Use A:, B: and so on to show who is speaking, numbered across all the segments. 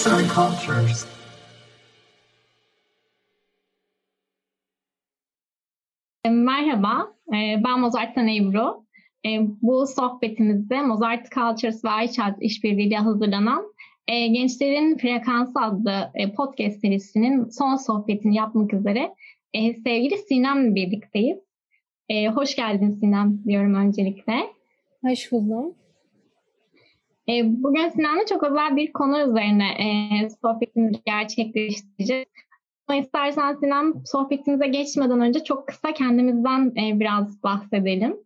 A: Arts and Cultures. Merhaba, e, ben Mozart'tan Ebru. E, bu sohbetimizde Mozart Cultures ve iChat işbirliğiyle hazırlanan e, Gençlerin Frekansı adlı podcast serisinin son sohbetini yapmak üzere sevgili Sinem'le birlikteyiz. Hoş geldin Sinem diyorum öncelikle.
B: Hoş buldum.
A: Bugün Sinan'la çok özel bir konu üzerine sohbetimizi gerçekleştireceğiz. Ama istersen Sinem sohbetimize geçmeden önce çok kısa kendimizden e, biraz bahsedelim.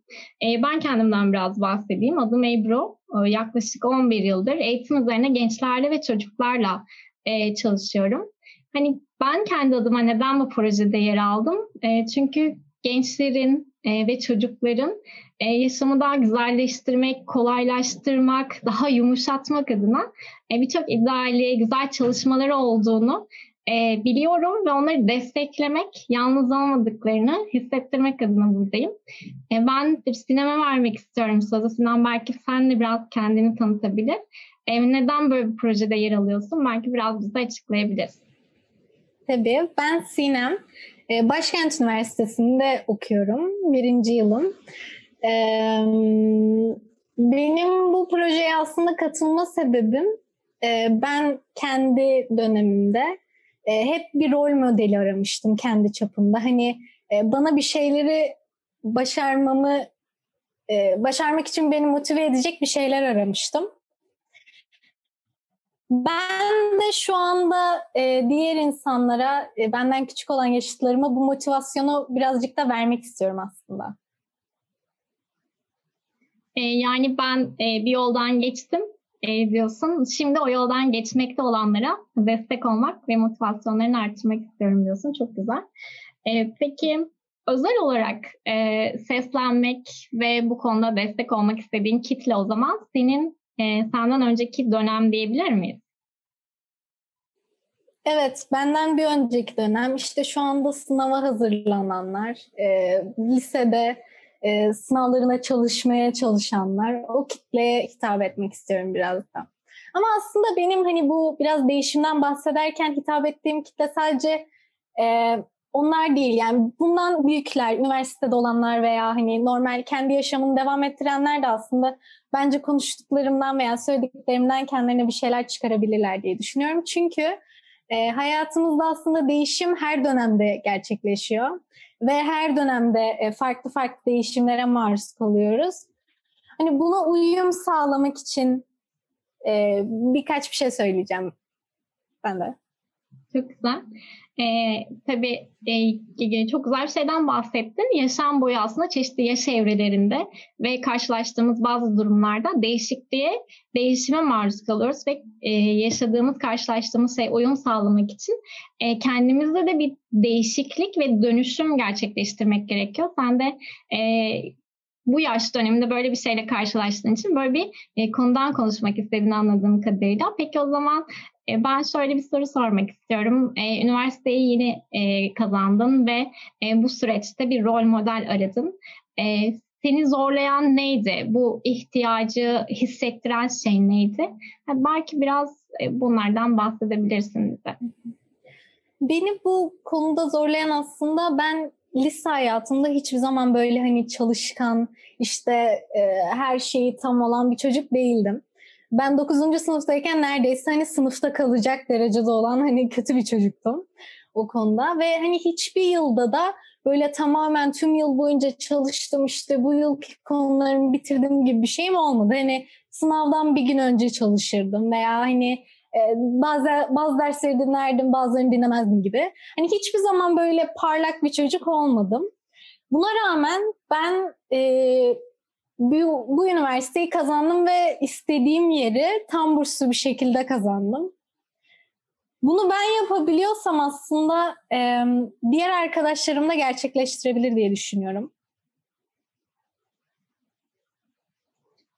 A: E, ben kendimden biraz bahsedeyim. Adım Ebru. E, yaklaşık 11 yıldır eğitim üzerine gençlerle ve çocuklarla e, çalışıyorum. Hani ben kendi adıma neden bu projede yer aldım? E, çünkü gençlerin e, ve çocukların e, yaşamı daha güzelleştirmek, kolaylaştırmak, daha yumuşatmak adına e, birçok ideali, güzel çalışmaları olduğunu e, biliyorum ve onları desteklemek, yalnız olmadıklarını hissettirmek adına buradayım. E, ben bir sinema vermek istiyorum sözü. Sinan belki sen de biraz kendini tanıtabilir. E, neden böyle bir projede yer alıyorsun? Belki biraz bize açıklayabilirsin.
B: Tabii. Ben Sinem. E, Başkent Üniversitesi'nde okuyorum. Birinci yılım. E, benim bu projeye aslında katılma sebebim e, ben kendi dönemimde e, hep bir rol modeli aramıştım kendi çapımda. Hani e, bana bir şeyleri başarmamı başarmak için beni motive edecek bir şeyler aramıştım. Ben de şu anda e, diğer insanlara, e, benden küçük olan yaşıtlarıma bu motivasyonu birazcık da vermek istiyorum aslında.
A: E, yani ben e, bir yoldan geçtim e, diyorsun. Şimdi o yoldan geçmekte olanlara destek olmak ve motivasyonlarını artırmak istiyorum diyorsun. Çok güzel. E, peki özel olarak e, seslenmek ve bu konuda destek olmak istediğin kitle o zaman senin e, senden önceki dönem diyebilir miyiz?
B: Evet, benden bir önceki dönem işte şu anda sınava hazırlananlar, e, lisede e, sınavlarına çalışmaya çalışanlar o kitleye hitap etmek istiyorum biraz da. Ama aslında benim hani bu biraz değişimden bahsederken hitap ettiğim kitle sadece e, onlar değil yani bundan büyükler, üniversitede olanlar veya hani normal kendi yaşamını devam ettirenler de aslında bence konuştuklarımdan veya söylediklerimden kendilerine bir şeyler çıkarabilirler diye düşünüyorum. Çünkü e, hayatımızda aslında değişim her dönemde gerçekleşiyor ve her dönemde e, farklı farklı değişimlere maruz kalıyoruz. Hani buna uyum sağlamak için e, birkaç bir şey söyleyeceğim ben de.
A: Çok güzel. Ee, tabii e, çok güzel bir şeyden bahsettin. Yaşam boyu aslında çeşitli yaş evrelerinde ve karşılaştığımız bazı durumlarda değişikliğe, değişime maruz kalıyoruz ve e, yaşadığımız, karşılaştığımız şey uyum sağlamak için e, kendimizde de bir değişiklik ve dönüşüm gerçekleştirmek gerekiyor. Sen de e, bu yaş döneminde böyle bir şeyle karşılaştığın için böyle bir e, konudan konuşmak istediğini anladığım kadarıyla. Peki o zaman ben şöyle bir soru sormak istiyorum. E, üniversiteyi yeni e, kazandın ve bu süreçte bir rol model aradın. Seni zorlayan neydi? Bu ihtiyacı hissettiren şey neydi? belki biraz bunlardan bahsedebilirsin bize.
B: Beni bu konuda zorlayan aslında ben lise hayatımda hiçbir zaman böyle hani çalışkan, işte her şeyi tam olan bir çocuk değildim ben 9. sınıftayken neredeyse hani sınıfta kalacak derecede olan hani kötü bir çocuktum o konuda ve hani hiçbir yılda da böyle tamamen tüm yıl boyunca çalıştım işte bu yıl konularımı bitirdim gibi bir şeyim olmadı. Hani sınavdan bir gün önce çalışırdım veya hani e, bazı bazı dersleri dinlerdim, bazılarını dinlemezdim gibi. Hani hiçbir zaman böyle parlak bir çocuk olmadım. Buna rağmen ben e, bu, bu üniversiteyi kazandım ve istediğim yeri tam burslu bir şekilde kazandım. Bunu ben yapabiliyorsam aslında e, diğer arkadaşlarım da gerçekleştirebilir diye düşünüyorum.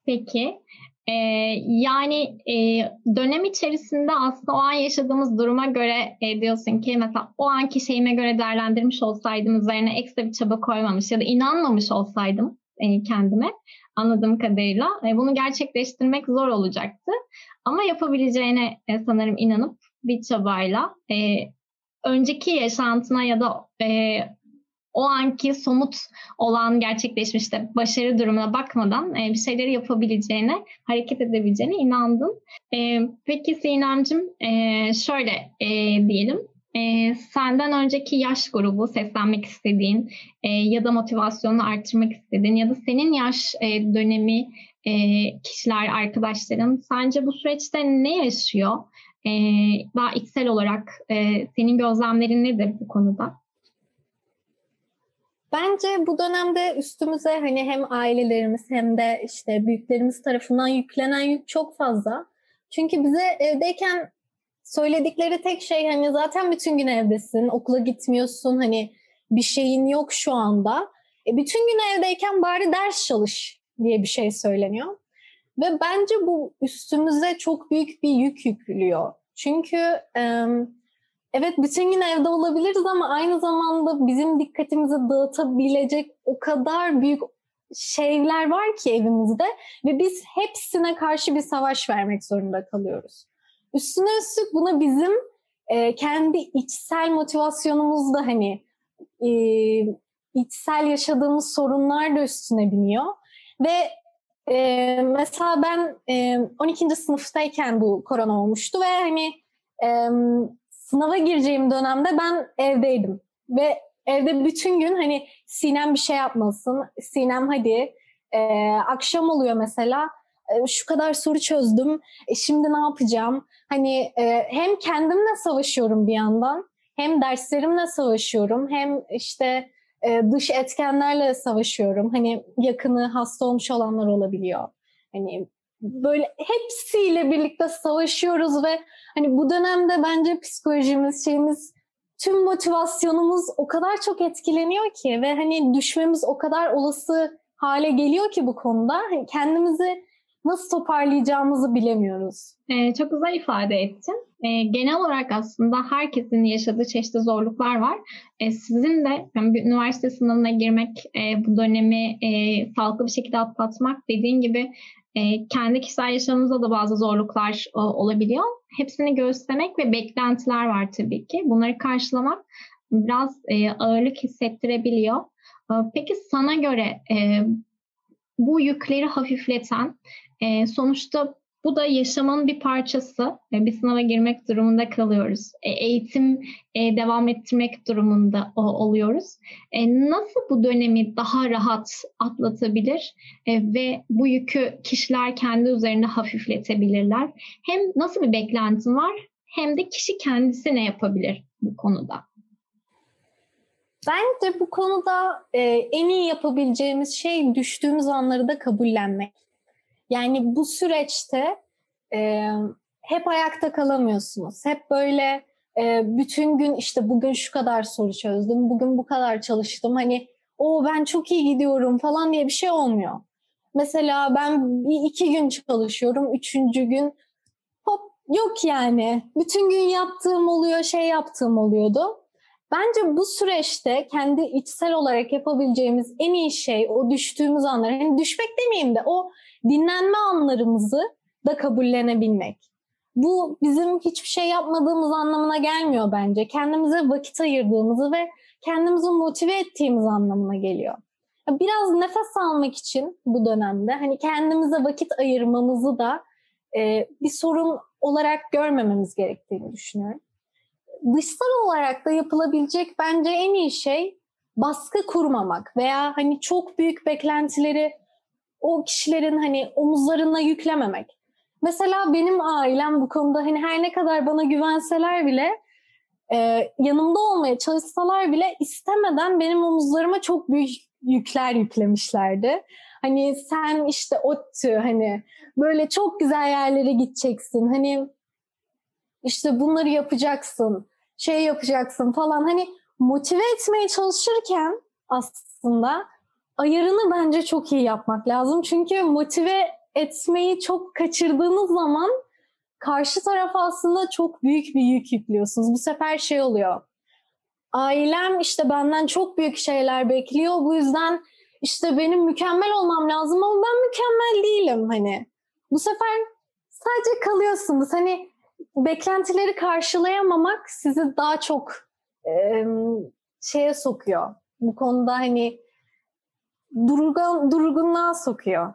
A: Peki. Ee, yani e, dönem içerisinde aslında o an yaşadığımız duruma göre e, diyorsun ki mesela o anki şeyime göre değerlendirmiş olsaydım üzerine ekstra bir çaba koymamış ya da inanmamış olsaydım kendime anladığım kadarıyla. E, bunu gerçekleştirmek zor olacaktı. Ama yapabileceğine e, sanırım inanıp bir çabayla e, önceki yaşantına ya da e, o anki somut olan gerçekleşmişte başarı durumuna bakmadan e, bir şeyleri yapabileceğine, hareket edebileceğine inandım. E, peki Sinem'cim e, şöyle e, diyelim. E, senden önceki yaş grubu seslenmek istediğin e, ya da motivasyonu arttırmak istediğin ya da senin yaş e, dönemi e, kişiler, arkadaşların sence bu süreçte ne yaşıyor? E, daha içsel olarak e, senin gözlemlerin nedir bu konuda?
B: Bence bu dönemde üstümüze hani hem ailelerimiz hem de işte büyüklerimiz tarafından yüklenen yük çok fazla. Çünkü bize evdeyken söyledikleri tek şey hani zaten bütün gün evdesin, okula gitmiyorsun, hani bir şeyin yok şu anda. E, bütün gün evdeyken bari ders çalış diye bir şey söyleniyor. Ve bence bu üstümüze çok büyük bir yük yüklüyor. Çünkü e, evet bütün gün evde olabiliriz ama aynı zamanda bizim dikkatimizi dağıtabilecek o kadar büyük şeyler var ki evimizde ve biz hepsine karşı bir savaş vermek zorunda kalıyoruz. Üstüne üstlük buna bizim e, kendi içsel motivasyonumuz da hani e, içsel yaşadığımız sorunlar da üstüne biniyor. Ve e, mesela ben e, 12. sınıftayken bu korona olmuştu ve hani e, sınava gireceğim dönemde ben evdeydim. Ve evde bütün gün hani Sinem bir şey yapmasın, Sinem hadi e, akşam oluyor mesela şu kadar soru çözdüm, e, şimdi ne yapacağım? Hani e, hem kendimle savaşıyorum bir yandan, hem derslerimle savaşıyorum, hem işte e, dış etkenlerle savaşıyorum. Hani yakını hasta olmuş olanlar olabiliyor. Hani böyle hepsiyle birlikte savaşıyoruz ve hani bu dönemde bence psikolojimiz, şeyimiz, tüm motivasyonumuz o kadar çok etkileniyor ki ve hani düşmemiz o kadar olası hale geliyor ki bu konuda. Hani kendimizi nasıl toparlayacağımızı bilemiyoruz.
A: Ee, çok güzel ifade ettin. Ee, genel olarak aslında herkesin yaşadığı çeşitli zorluklar var. Ee, sizin de yani bir üniversite sınavına girmek, e, bu dönemi e, sağlıklı bir şekilde atlatmak dediğin gibi e, kendi kişisel yaşamımızda da bazı zorluklar e, olabiliyor. Hepsini göğüslemek ve beklentiler var tabii ki. Bunları karşılamak biraz e, ağırlık hissettirebiliyor. E, peki sana göre e, bu yükleri hafifleten e, sonuçta bu da yaşamın bir parçası. E, bir sınava girmek durumunda kalıyoruz. E, eğitim e, devam ettirmek durumunda oluyoruz. Nasıl bu dönemi daha rahat atlatabilir ve bu yükü kişiler kendi üzerinde hafifletebilirler? Hem nasıl bir beklentin var hem de kişi kendisi ne yapabilir bu konuda?
B: Bence bu konuda e, en iyi yapabileceğimiz şey düştüğümüz anları da kabullenmek. Yani bu süreçte e, hep ayakta kalamıyorsunuz. Hep böyle e, bütün gün işte bugün şu kadar soru çözdüm, bugün bu kadar çalıştım. Hani o ben çok iyi gidiyorum falan diye bir şey olmuyor. Mesela ben bir iki gün çalışıyorum, üçüncü gün hop yok yani. Bütün gün yaptığım oluyor, şey yaptığım oluyordu. Bence bu süreçte kendi içsel olarak yapabileceğimiz en iyi şey o düştüğümüz anlar. Yani düşmek demeyeyim de o dinlenme anlarımızı da kabullenebilmek. Bu bizim hiçbir şey yapmadığımız anlamına gelmiyor bence. Kendimize vakit ayırdığımızı ve kendimizi motive ettiğimiz anlamına geliyor. Biraz nefes almak için bu dönemde hani kendimize vakit ayırmamızı da e, bir sorun olarak görmememiz gerektiğini düşünüyorum. Dışsal olarak da yapılabilecek bence en iyi şey baskı kurmamak veya hani çok büyük beklentileri o kişilerin hani omuzlarına yüklememek. Mesela benim ailem bu konuda hani her ne kadar bana güvenseler bile e, yanımda olmaya çalışsalar bile istemeden benim omuzlarıma çok büyük yükler yüklemişlerdi. Hani sen işte ODTÜ hani böyle çok güzel yerlere gideceksin. Hani işte bunları yapacaksın, şey yapacaksın falan. Hani motive etmeye çalışırken aslında ayarını bence çok iyi yapmak lazım. Çünkü motive etmeyi çok kaçırdığınız zaman karşı taraf aslında çok büyük bir yük yüklüyorsunuz. Bu sefer şey oluyor. Ailem işte benden çok büyük şeyler bekliyor. Bu yüzden işte benim mükemmel olmam lazım ama ben mükemmel değilim hani. Bu sefer sadece kalıyorsunuz. Hani beklentileri karşılayamamak sizi daha çok e, şeye sokuyor. Bu konuda hani durgun, durgunluğa sokuyor.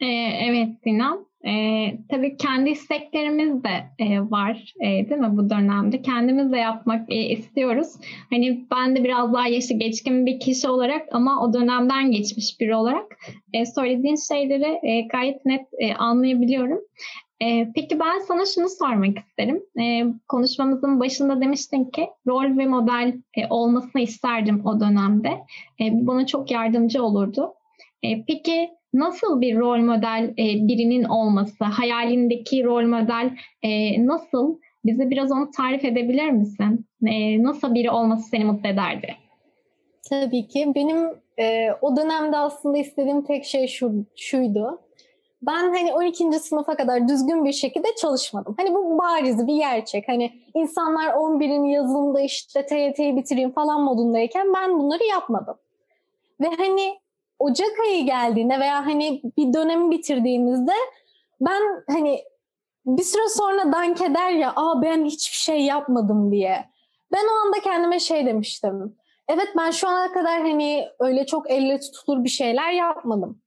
A: Ee, evet Sinan. Ee, tabii kendi isteklerimiz de e, var e, değil mi bu dönemde? Kendimiz de yapmak e, istiyoruz. Hani ben de biraz daha yaşı geçkin bir kişi olarak ama o dönemden geçmiş biri olarak e, söylediğin şeyleri e, gayet net e, anlayabiliyorum. E, peki ben sana şunu sormak isterim. E, konuşmamızın başında demiştin ki rol ve model e, olmasını isterdim o dönemde. E, bana çok yardımcı olurdu. E, peki nasıl bir rol model e, birinin olması, hayalindeki rol model e, nasıl? Bize biraz onu tarif edebilir misin? E, nasıl biri olması seni mutlu ederdi?
B: Tabii ki. Benim e, o dönemde aslında istediğim tek şey şu, şuydu. Ben hani 12. sınıfa kadar düzgün bir şekilde çalışmadım. Hani bu bariz bir gerçek. Hani insanlar 11'in yazında işte TYT'yi bitireyim falan modundayken ben bunları yapmadım. Ve hani Ocak ayı geldiğinde veya hani bir dönemi bitirdiğimizde ben hani bir süre sonra dank eder ya aa ben hiçbir şey yapmadım diye. Ben o anda kendime şey demiştim. Evet ben şu ana kadar hani öyle çok elle tutulur bir şeyler yapmadım.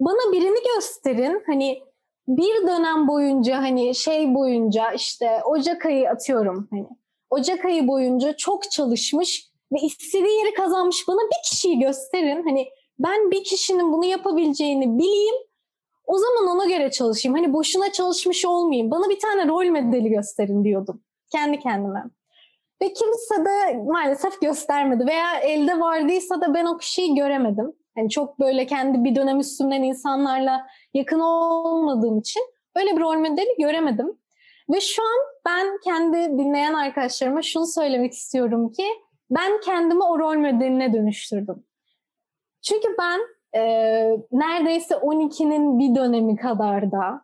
B: Bana birini gösterin hani bir dönem boyunca hani şey boyunca işte Ocak ayı atıyorum hani Ocak ayı boyunca çok çalışmış ve istediği yeri kazanmış bana bir kişiyi gösterin. Hani ben bir kişinin bunu yapabileceğini bileyim. O zaman ona göre çalışayım. Hani boşuna çalışmış olmayayım. Bana bir tane rol modeli gösterin diyordum. Kendi kendime. Ve kimse de maalesef göstermedi. Veya elde vardıysa da ben o kişiyi göremedim. Yani çok böyle kendi bir dönem üstümden insanlarla yakın olmadığım için öyle bir rol modeli göremedim. Ve şu an ben kendi dinleyen arkadaşlarıma şunu söylemek istiyorum ki ben kendimi o rol modeline dönüştürdüm. Çünkü ben e, neredeyse 12'nin bir dönemi kadar da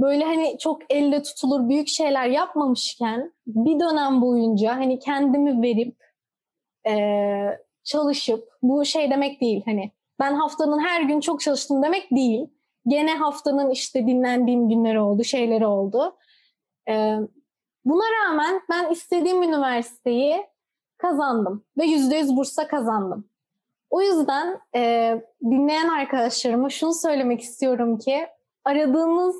B: böyle hani çok elle tutulur büyük şeyler yapmamışken bir dönem boyunca hani kendimi verip e, çalışıp bu şey demek değil hani ben haftanın her gün çok çalıştım demek değil. Gene haftanın işte dinlendiğim günleri oldu, şeyleri oldu. Ee, buna rağmen ben istediğim üniversiteyi kazandım ve %100 bursa kazandım. O yüzden e, dinleyen arkadaşlarıma şunu söylemek istiyorum ki aradığınız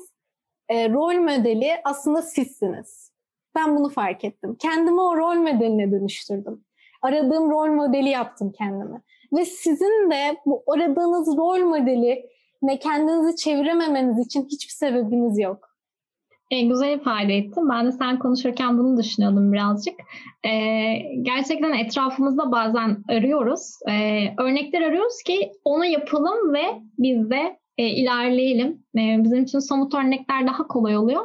B: e, rol modeli aslında sizsiniz. Ben bunu fark ettim. Kendimi o rol modeline dönüştürdüm. Aradığım rol modeli yaptım kendime. Ve sizin de bu aradığınız rol modeli ne kendinizi çevirememeniz için hiçbir sebebiniz yok.
A: E, güzel ifade ettin. Ben de sen konuşurken bunu düşünüyordum birazcık. E, gerçekten etrafımızda bazen arıyoruz. E, örnekler arıyoruz ki onu yapalım ve biz de e, ilerleyelim. E, bizim için somut örnekler daha kolay oluyor.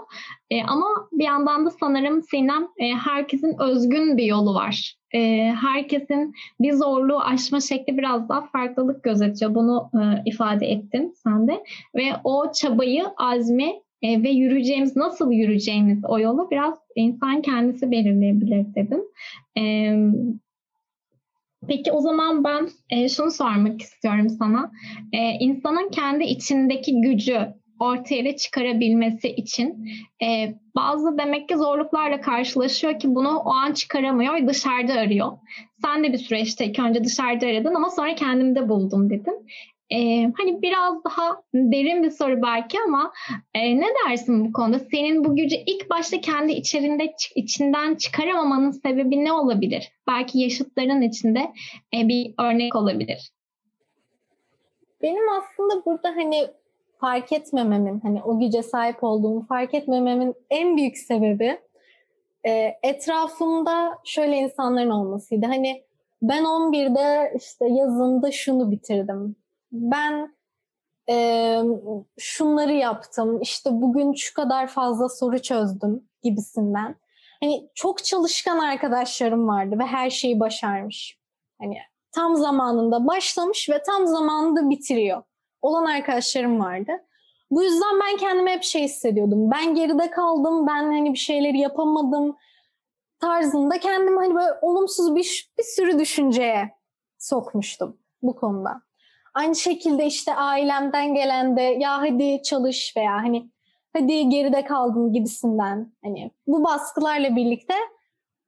A: E, ama bir yandan da sanırım Sinem e, herkesin özgün bir yolu var. E, herkesin bir zorluğu aşma şekli biraz daha farklılık gözetiyor. Bunu e, ifade ettin sen de. Ve o çabayı, azmi e, ve yürüyeceğimiz, nasıl yürüyeceğimiz o yolu biraz insan kendisi belirleyebilir dedim. E, peki o zaman ben e, şunu sormak istiyorum sana. E, insanın kendi içindeki gücü ortaya çıkarabilmesi için e, bazı demek ki zorluklarla karşılaşıyor ki bunu o an çıkaramıyor dışarıda arıyor. Sen de bir süreçte ilk önce dışarıda aradın ama sonra kendimde buldum dedin. Ee, hani biraz daha derin bir soru belki ama e, ne dersin bu konuda? Senin bu gücü ilk başta kendi içerinde içinden çıkaramamanın sebebi ne olabilir? Belki yaşıtların içinde e, bir örnek olabilir.
B: Benim aslında burada hani fark etmememin, hani o güce sahip olduğumu fark etmememin en büyük sebebi e, etrafımda şöyle insanların olmasıydı. Hani ben 11'de işte yazında şunu bitirdim ben e, şunları yaptım, işte bugün şu kadar fazla soru çözdüm gibisinden. Hani çok çalışkan arkadaşlarım vardı ve her şeyi başarmış. Hani tam zamanında başlamış ve tam zamanında bitiriyor. Olan arkadaşlarım vardı. Bu yüzden ben kendime hep şey hissediyordum. Ben geride kaldım, ben hani bir şeyleri yapamadım. tarzında kendimi hani böyle olumsuz bir, bir sürü düşünceye sokmuştum bu konuda. Aynı şekilde işte ailemden gelen de ya hadi çalış veya hani hadi geride kaldın gibisinden hani bu baskılarla birlikte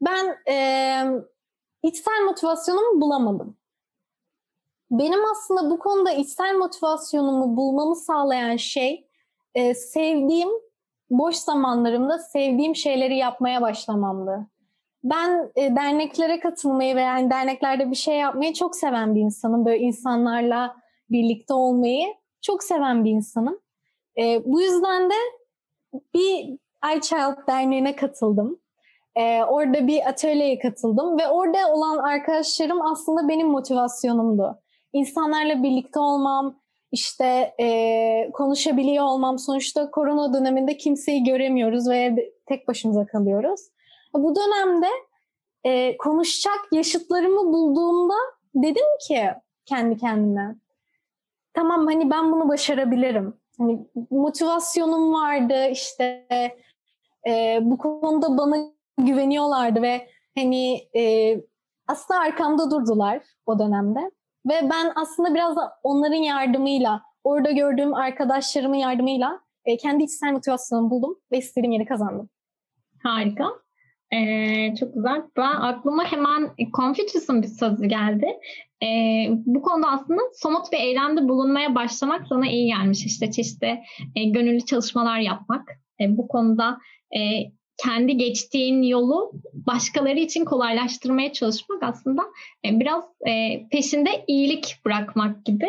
B: ben e, içsel motivasyonumu bulamadım. Benim aslında bu konuda içsel motivasyonumu bulmamı sağlayan şey e, sevdiğim boş zamanlarımda sevdiğim şeyleri yapmaya başlamamdı. Ben e, derneklere katılmayı ve yani derneklerde bir şey yapmayı çok seven bir insanım. Böyle insanlarla birlikte olmayı çok seven bir insanım. E, bu yüzden de bir iChild Derneği'ne katıldım. E, orada bir atölyeye katıldım ve orada olan arkadaşlarım aslında benim motivasyonumdu. İnsanlarla birlikte olmam, işte e, konuşabiliyor olmam. Sonuçta korona döneminde kimseyi göremiyoruz ve tek başımıza kalıyoruz. Bu dönemde e, konuşacak yaşıtlarımı bulduğumda dedim ki kendi kendime tamam hani ben bunu başarabilirim. Hani motivasyonum vardı işte e, bu konuda bana güveniyorlardı ve hani e, aslında arkamda durdular o dönemde. Ve ben aslında biraz da onların yardımıyla, orada gördüğüm arkadaşlarımın yardımıyla e, kendi içsel motivasyonumu buldum ve istediğim yeri kazandım.
A: Harika. Ee, çok güzel. Ben aklıma hemen Confucius'un bir sözü geldi. Ee, bu konuda aslında somut ve eylemde bulunmaya başlamak sana iyi gelmiş. İşte çeşitli e, gönüllü çalışmalar yapmak. E, bu konuda e, kendi geçtiğin yolu başkaları için kolaylaştırmaya çalışmak aslında e, biraz e, peşinde iyilik bırakmak gibi.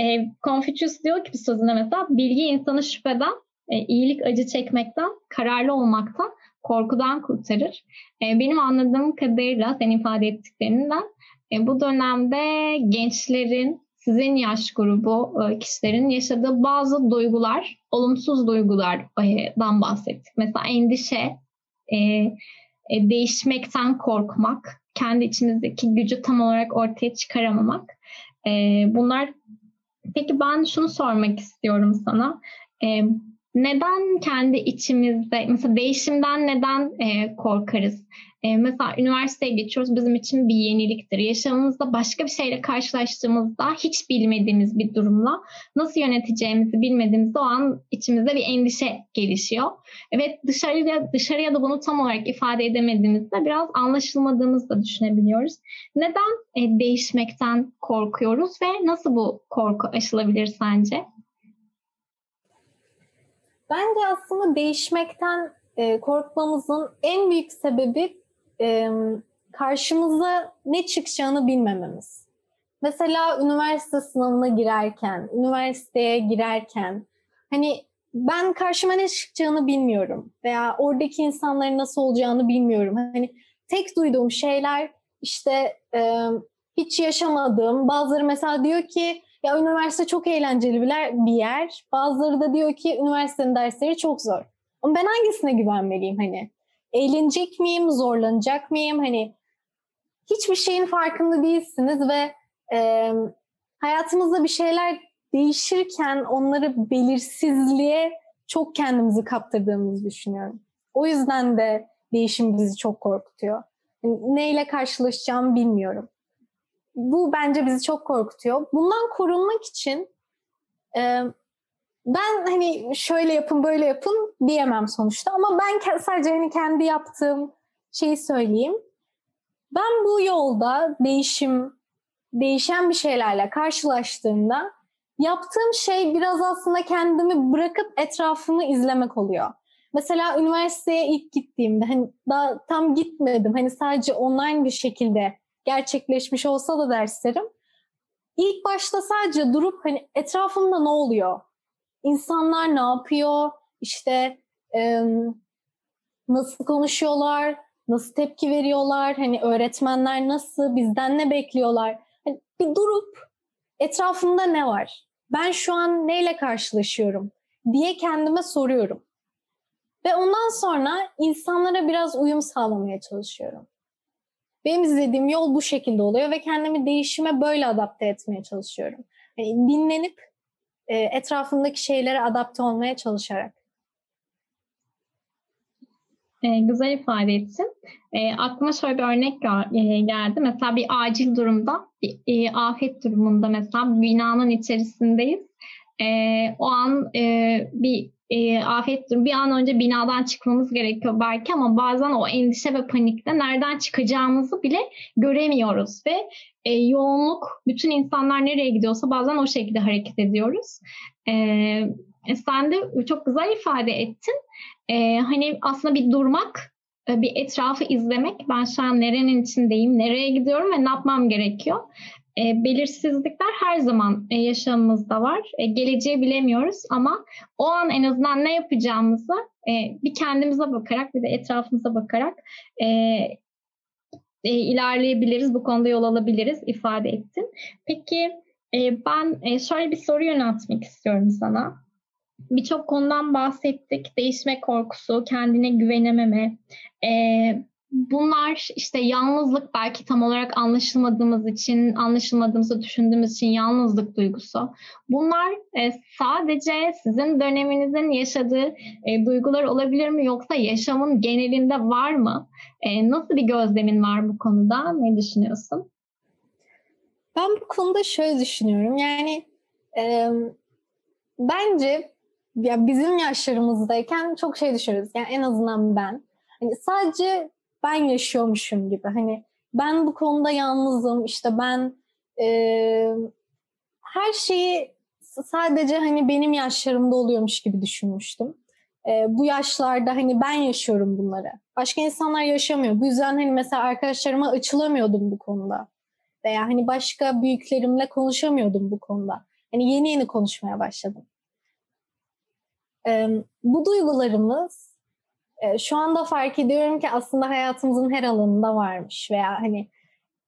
A: E, Confucius diyor ki bir sözünde mesela bilgi insanı şüpheden, iyilik acı çekmekten, kararlı olmaktan, korkudan kurtarır. Benim anladığım kadarıyla senin ifade ettiklerinden bu dönemde gençlerin sizin yaş grubu kişilerin yaşadığı bazı duygular, olumsuz duygulardan bahsettik. Mesela endişe, e, e, değişmekten korkmak, kendi içimizdeki gücü tam olarak ortaya çıkaramamak. E, bunlar Peki ben şunu sormak istiyorum sana. Neden kendi içimizde, mesela değişimden neden e, korkarız? E, mesela üniversiteye geçiyoruz bizim için bir yeniliktir. Yaşamımızda başka bir şeyle karşılaştığımızda hiç bilmediğimiz bir durumla nasıl yöneteceğimizi bilmediğimizde o an içimizde bir endişe gelişiyor. Evet dışarıya, dışarıya da bunu tam olarak ifade edemediğimizde biraz anlaşılmadığımızı da düşünebiliyoruz. Neden e, değişmekten korkuyoruz ve nasıl bu korku aşılabilir sence?
B: Bence aslında değişmekten e, korkmamızın en büyük sebebi e, karşımıza ne çıkacağını bilmememiz. Mesela üniversite sınavına girerken, üniversiteye girerken hani ben karşıma ne çıkacağını bilmiyorum veya oradaki insanların nasıl olacağını bilmiyorum. Hani tek duyduğum şeyler işte e, hiç yaşamadığım. Bazıları mesela diyor ki ya üniversite çok eğlenceli bir yer. Bazıları da diyor ki üniversitenin dersleri çok zor. Ama ben hangisine güvenmeliyim hani? eğlenecek miyim, zorlanacak mıyım? Hani hiçbir şeyin farkında değilsiniz ve e, hayatımızda bir şeyler değişirken onları belirsizliğe çok kendimizi kaptırdığımızı düşünüyorum. O yüzden de değişim bizi çok korkutuyor. Neyle karşılaşacağımı bilmiyorum. Bu bence bizi çok korkutuyor. Bundan korunmak için e, ben hani şöyle yapın böyle yapın diyemem sonuçta ama ben sadece hani kendi yaptığım şeyi söyleyeyim. Ben bu yolda değişim, değişen bir şeylerle karşılaştığımda yaptığım şey biraz aslında kendimi bırakıp etrafımı izlemek oluyor. Mesela üniversiteye ilk gittiğimde hani daha tam gitmedim. Hani sadece online bir şekilde gerçekleşmiş olsa da derslerim. İlk başta sadece durup hani etrafımda ne oluyor? insanlar ne yapıyor, işte e, nasıl konuşuyorlar, nasıl tepki veriyorlar, hani öğretmenler nasıl, bizden ne bekliyorlar. Hani bir durup etrafımda ne var? Ben şu an neyle karşılaşıyorum diye kendime soruyorum. Ve ondan sonra insanlara biraz uyum sağlamaya çalışıyorum. Benim izlediğim yol bu şekilde oluyor ve kendimi değişime böyle adapte etmeye çalışıyorum. Yani dinlenip e, etrafındaki şeylere adapte olmaya çalışarak.
A: e, güzel ifade ettin. E, aklıma şöyle bir örnek e, geldi. Mesela bir acil durumda, bir, e, afet durumunda mesela binanın içerisindeyiz. E, o an e, bir e, afet bir an önce binadan çıkmamız gerekiyor belki ama bazen o endişe ve panikte nereden çıkacağımızı bile göremiyoruz ve e, yoğunluk bütün insanlar nereye gidiyorsa bazen o şekilde hareket ediyoruz. E, e, sen de çok güzel ifade ettin. E, hani aslında bir durmak, e, bir etrafı izlemek. Ben şu an nerenin içindeyim, nereye gidiyorum ve ne yapmam gerekiyor. E, belirsizlikler her zaman e, yaşamımızda var. E, geleceği bilemiyoruz ama o an en azından ne yapacağımızı e, bir kendimize bakarak bir de etrafımıza bakarak e, e, ilerleyebiliriz. Bu konuda yol alabiliriz ifade ettin. Peki e, ben e, şöyle bir soru yöneltmek istiyorum sana birçok konudan bahsettik. Değişme korkusu, kendine güvenememe. E, bunlar işte yalnızlık belki tam olarak anlaşılmadığımız için, anlaşılmadığımızı düşündüğümüz için yalnızlık duygusu. Bunlar e, sadece sizin döneminizin yaşadığı e, duygular olabilir mi yoksa yaşamın genelinde var mı? E, nasıl bir gözlemin var bu konuda? Ne düşünüyorsun?
B: Ben bu konuda şöyle düşünüyorum. Yani e, bence ya bizim yaşlarımızdayken çok şey düşünürüz. Yani en azından ben. Hani sadece ben yaşıyormuşum gibi. Hani ben bu konuda yalnızım. İşte ben e, her şeyi sadece hani benim yaşlarımda oluyormuş gibi düşünmüştüm. E, bu yaşlarda hani ben yaşıyorum bunları. Başka insanlar yaşamıyor. Bu yüzden hani mesela arkadaşlarıma açılamıyordum bu konuda. Veya hani başka büyüklerimle konuşamıyordum bu konuda. Hani yeni yeni konuşmaya başladım. E, bu duygularımız şu anda fark ediyorum ki aslında hayatımızın her alanında varmış veya hani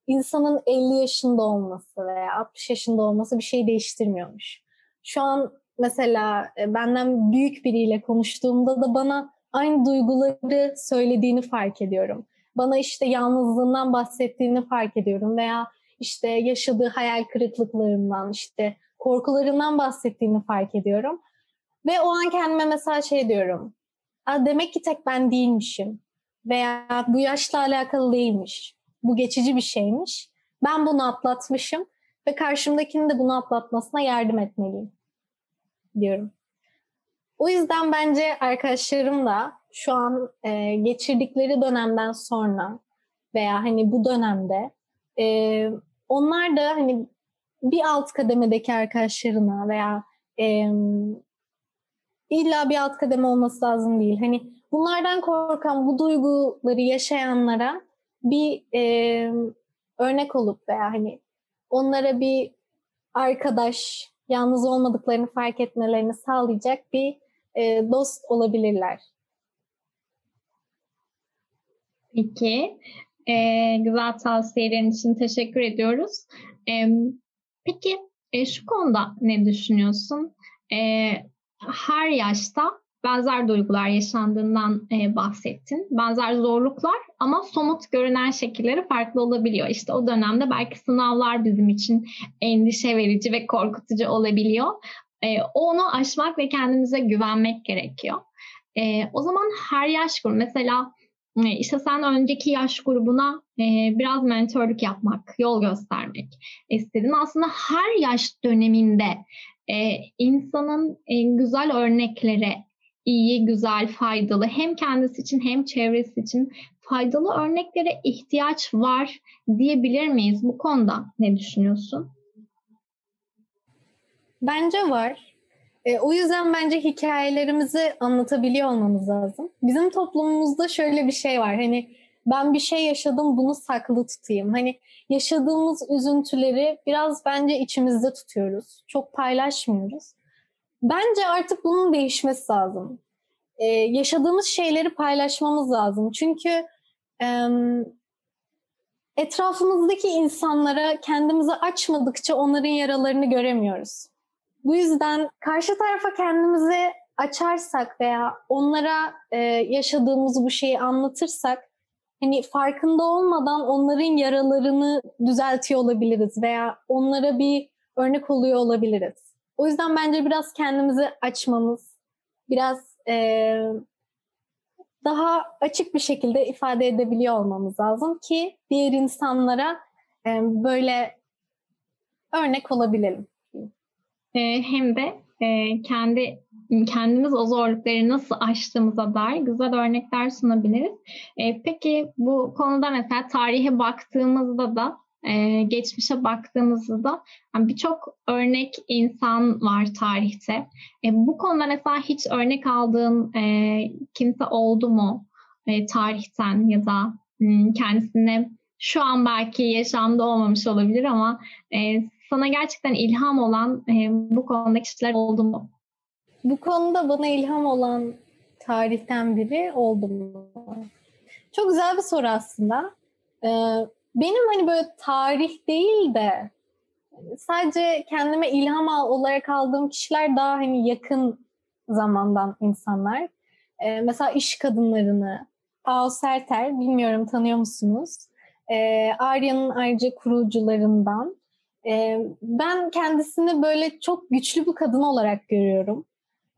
B: insanın 50 yaşında olması veya 60 yaşında olması bir şey değiştirmiyormuş. Şu an mesela e, benden büyük biriyle konuştuğumda da bana aynı duyguları söylediğini fark ediyorum. Bana işte yalnızlığından bahsettiğini fark ediyorum veya işte yaşadığı hayal kırıklıklarından, işte korkularından bahsettiğini fark ediyorum. Ve o an kendime mesela şey diyorum. Demek ki tek ben değilmişim. Veya bu yaşla alakalı değilmiş. Bu geçici bir şeymiş. Ben bunu atlatmışım ve karşımdakinin de bunu atlatmasına yardım etmeliyim diyorum. O yüzden bence arkadaşlarım da şu an e, geçirdikleri dönemden sonra veya hani bu dönemde e, onlar da hani bir alt kademedeki arkadaşlarına veya e, illa bir alt kademe olması lazım değil. Hani bunlardan korkan, bu duyguları yaşayanlara bir e, örnek olup veya hani onlara bir arkadaş, yalnız olmadıklarını fark etmelerini sağlayacak bir e, dost olabilirler.
A: Peki. E, güzel tavsiyelerin için teşekkür ediyoruz. E, peki e, şu konuda ne düşünüyorsun? E, her yaşta benzer duygular yaşandığından e, bahsettin. Benzer zorluklar ama somut görünen şekilleri farklı olabiliyor. İşte o dönemde belki sınavlar bizim için endişe verici ve korkutucu olabiliyor. E, onu aşmak ve kendimize güvenmek gerekiyor. E, o zaman her yaş grubu mesela e, işte sen önceki yaş grubuna e, biraz mentörlük yapmak, yol göstermek istedin. Aslında her yaş döneminde e, insanın en güzel örneklere iyi, güzel, faydalı hem kendisi için hem çevresi için faydalı örneklere ihtiyaç var diyebilir miyiz? Bu konuda ne düşünüyorsun?
B: Bence var. E, o yüzden bence hikayelerimizi anlatabiliyor olmamız lazım. Bizim toplumumuzda şöyle bir şey var. Hani ben bir şey yaşadım bunu saklı tutayım. Hani yaşadığımız üzüntüleri biraz bence içimizde tutuyoruz. Çok paylaşmıyoruz. Bence artık bunun değişmesi lazım. Ee, yaşadığımız şeyleri paylaşmamız lazım. Çünkü e, etrafımızdaki insanlara kendimizi açmadıkça onların yaralarını göremiyoruz. Bu yüzden karşı tarafa kendimizi açarsak veya onlara e, yaşadığımız bu şeyi anlatırsak hani farkında olmadan onların yaralarını düzeltiyor olabiliriz veya onlara bir örnek oluyor olabiliriz. O yüzden bence biraz kendimizi açmamız, biraz e, daha açık bir şekilde ifade edebiliyor olmamız lazım ki diğer insanlara e, böyle örnek olabilelim.
A: E, hem de e, kendi kendimiz o zorlukları nasıl aştığımıza dair güzel örnekler sunabiliriz. E, peki bu konuda mesela tarihe baktığımızda da e, geçmişe baktığımızda da yani birçok örnek insan var tarihte. E, bu konuda mesela hiç örnek aldığın e, kimse oldu mu e, tarihten ya da hmm, kendisine şu an belki yaşamda olmamış olabilir ama e, sana gerçekten ilham olan e, bu konuda kişiler oldu mu?
B: Bu konuda bana ilham olan tarihten biri oldu mu? Çok güzel bir soru aslında. Ee, benim hani böyle tarih değil de sadece kendime ilham olarak aldığım kişiler daha hani yakın zamandan insanlar. Ee, mesela iş kadınlarını, Ao Serter, bilmiyorum tanıyor musunuz? Ee, Arya'nın ayrıca kurucularından. Ee, ben kendisini böyle çok güçlü bir kadın olarak görüyorum.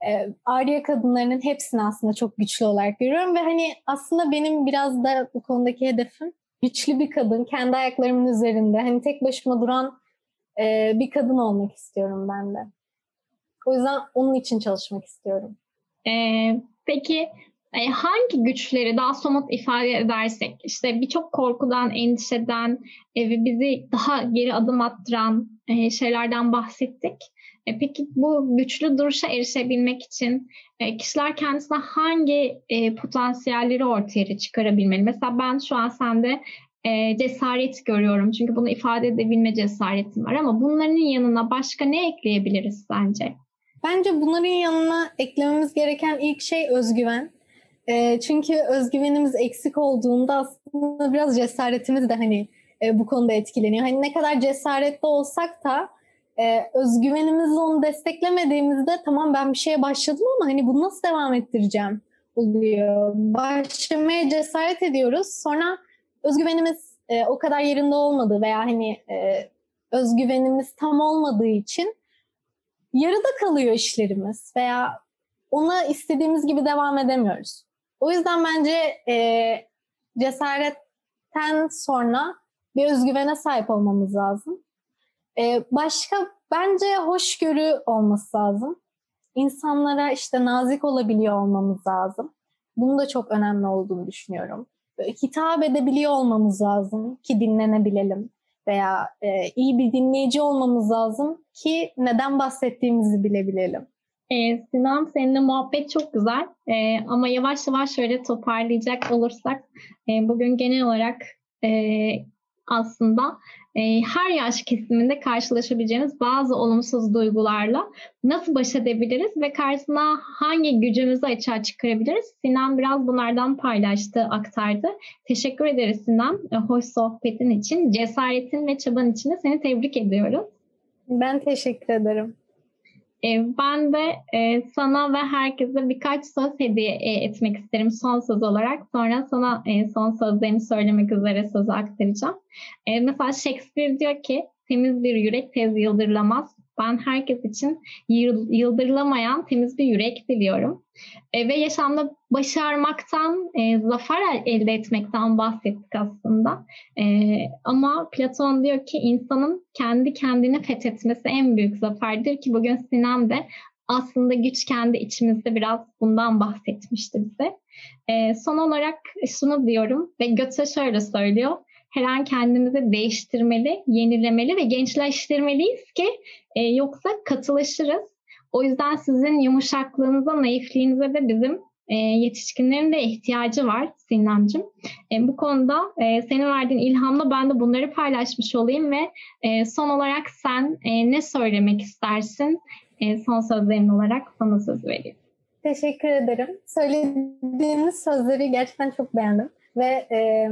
B: Ee, Arya kadınlarının hepsini aslında çok güçlü olarak görüyorum ve hani aslında benim biraz da bu konudaki hedefim güçlü bir kadın, kendi ayaklarımın üzerinde, hani tek başıma duran e, bir kadın olmak istiyorum ben de. O yüzden onun için çalışmak istiyorum.
A: Ee, peki e, hangi güçleri daha somut ifade edersek, işte birçok korkudan, endişeden e, ve bizi daha geri adım attıran e, şeylerden bahsettik. E, peki bu güçlü duruşa erişebilmek için e, kişiler kendisine hangi e, potansiyelleri ortaya çıkarabilmeli? Mesela ben şu an sende e, cesaret görüyorum. Çünkü bunu ifade edebilme cesaretim var ama bunların yanına başka ne ekleyebiliriz sence?
B: Bence bunların yanına eklememiz gereken ilk şey özgüven. E, çünkü özgüvenimiz eksik olduğunda aslında biraz cesaretimiz de hani e, bu konuda etkileniyor. Hani ne kadar cesaretli olsak da e, özgüvenimizi onu desteklemediğimizde tamam ben bir şeye başladım ama hani bunu nasıl devam ettireceğim oluyor. Başlamaya cesaret ediyoruz. Sonra özgüvenimiz e, o kadar yerinde olmadığı veya hani e, özgüvenimiz tam olmadığı için yarıda kalıyor işlerimiz veya ona istediğimiz gibi devam edemiyoruz. O yüzden bence e, cesaretten sonra bir özgüvene sahip olmamız lazım. E, başka bence hoşgörü olması lazım. İnsanlara işte nazik olabiliyor olmamız lazım. Bunun da çok önemli olduğunu düşünüyorum. Hitap edebiliyor olmamız lazım ki dinlenebilelim veya e, iyi bir dinleyici olmamız lazım ki neden bahsettiğimizi bilebilelim.
A: Ee, Sinan seninle muhabbet çok güzel ee, ama yavaş yavaş şöyle toparlayacak olursak e, bugün genel olarak e, aslında e, her yaş kesiminde karşılaşabileceğimiz bazı olumsuz duygularla nasıl baş edebiliriz ve karşısına hangi gücümüzü açığa çıkarabiliriz? Sinan biraz bunlardan paylaştı, aktardı. Teşekkür ederiz Sinan. E, hoş sohbetin için, cesaretin ve çaban için de seni tebrik ediyoruz.
B: Ben teşekkür ederim.
A: E, ben de e, sana ve herkese birkaç söz hediye e, etmek isterim son söz olarak. Sonra sana son sözlerini söylemek üzere sözü aktaracağım. Mesela Shakespeare diyor ki temiz bir yürek tez yıldırlamaz. Ben herkes için yıldırılamayan temiz bir yürek diliyorum. E, ve yaşamda başarmaktan, e, zafer elde etmekten bahsettik aslında. E, ama Platon diyor ki insanın kendi kendini fethetmesi en büyük zaferdir ki bugün Sinan de aslında güç kendi içimizde biraz bundan bahsetmişti bize. E, son olarak şunu diyorum ve Götze şöyle söylüyor her an kendimizi değiştirmeli, yenilemeli ve gençleştirmeliyiz ki e, yoksa katılaşırız. O yüzden sizin yumuşaklığınıza, naifliğinize de bizim e, yetişkinlerin de ihtiyacı var Sinancığım. E, bu konuda e, senin verdiğin ilhamla ben de bunları paylaşmış olayım ve e, son olarak sen e, ne söylemek istersin? E, son sözlerin olarak sana söz vereyim.
B: Teşekkür ederim. Söylediğiniz sözleri gerçekten çok beğendim ve e,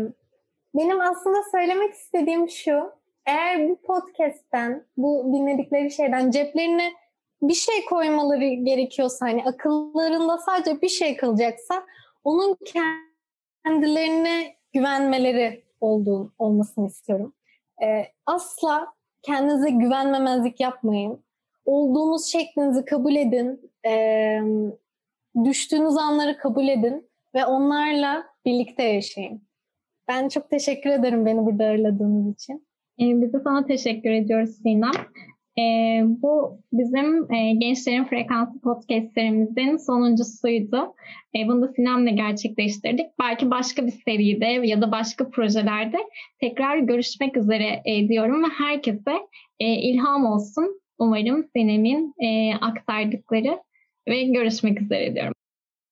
B: benim aslında söylemek istediğim şu. Eğer bu podcast'ten, bu dinledikleri şeyden ceplerine bir şey koymaları gerekiyorsa hani akıllarında sadece bir şey kalacaksa onun kendilerine güvenmeleri olduğunu olmasını istiyorum. Ee, asla kendinize güvenmemezlik yapmayın. Olduğunuz şeklinizi kabul edin. Ee, düştüğünüz anları kabul edin ve onlarla birlikte yaşayın. Ben çok teşekkür ederim beni burada ağırladığınız için.
A: Ee, biz de sana teşekkür ediyoruz Sinem. E, bu bizim e, Gençlerin Frekansı podcastlerimizin sonuncusuydu. E, bunu da Sinem'le gerçekleştirdik. Belki başka bir seride ya da başka projelerde tekrar görüşmek üzere e, diyorum ve herkese e, ilham olsun. Umarım Sinem'in e, aktardıkları ve görüşmek üzere diyorum.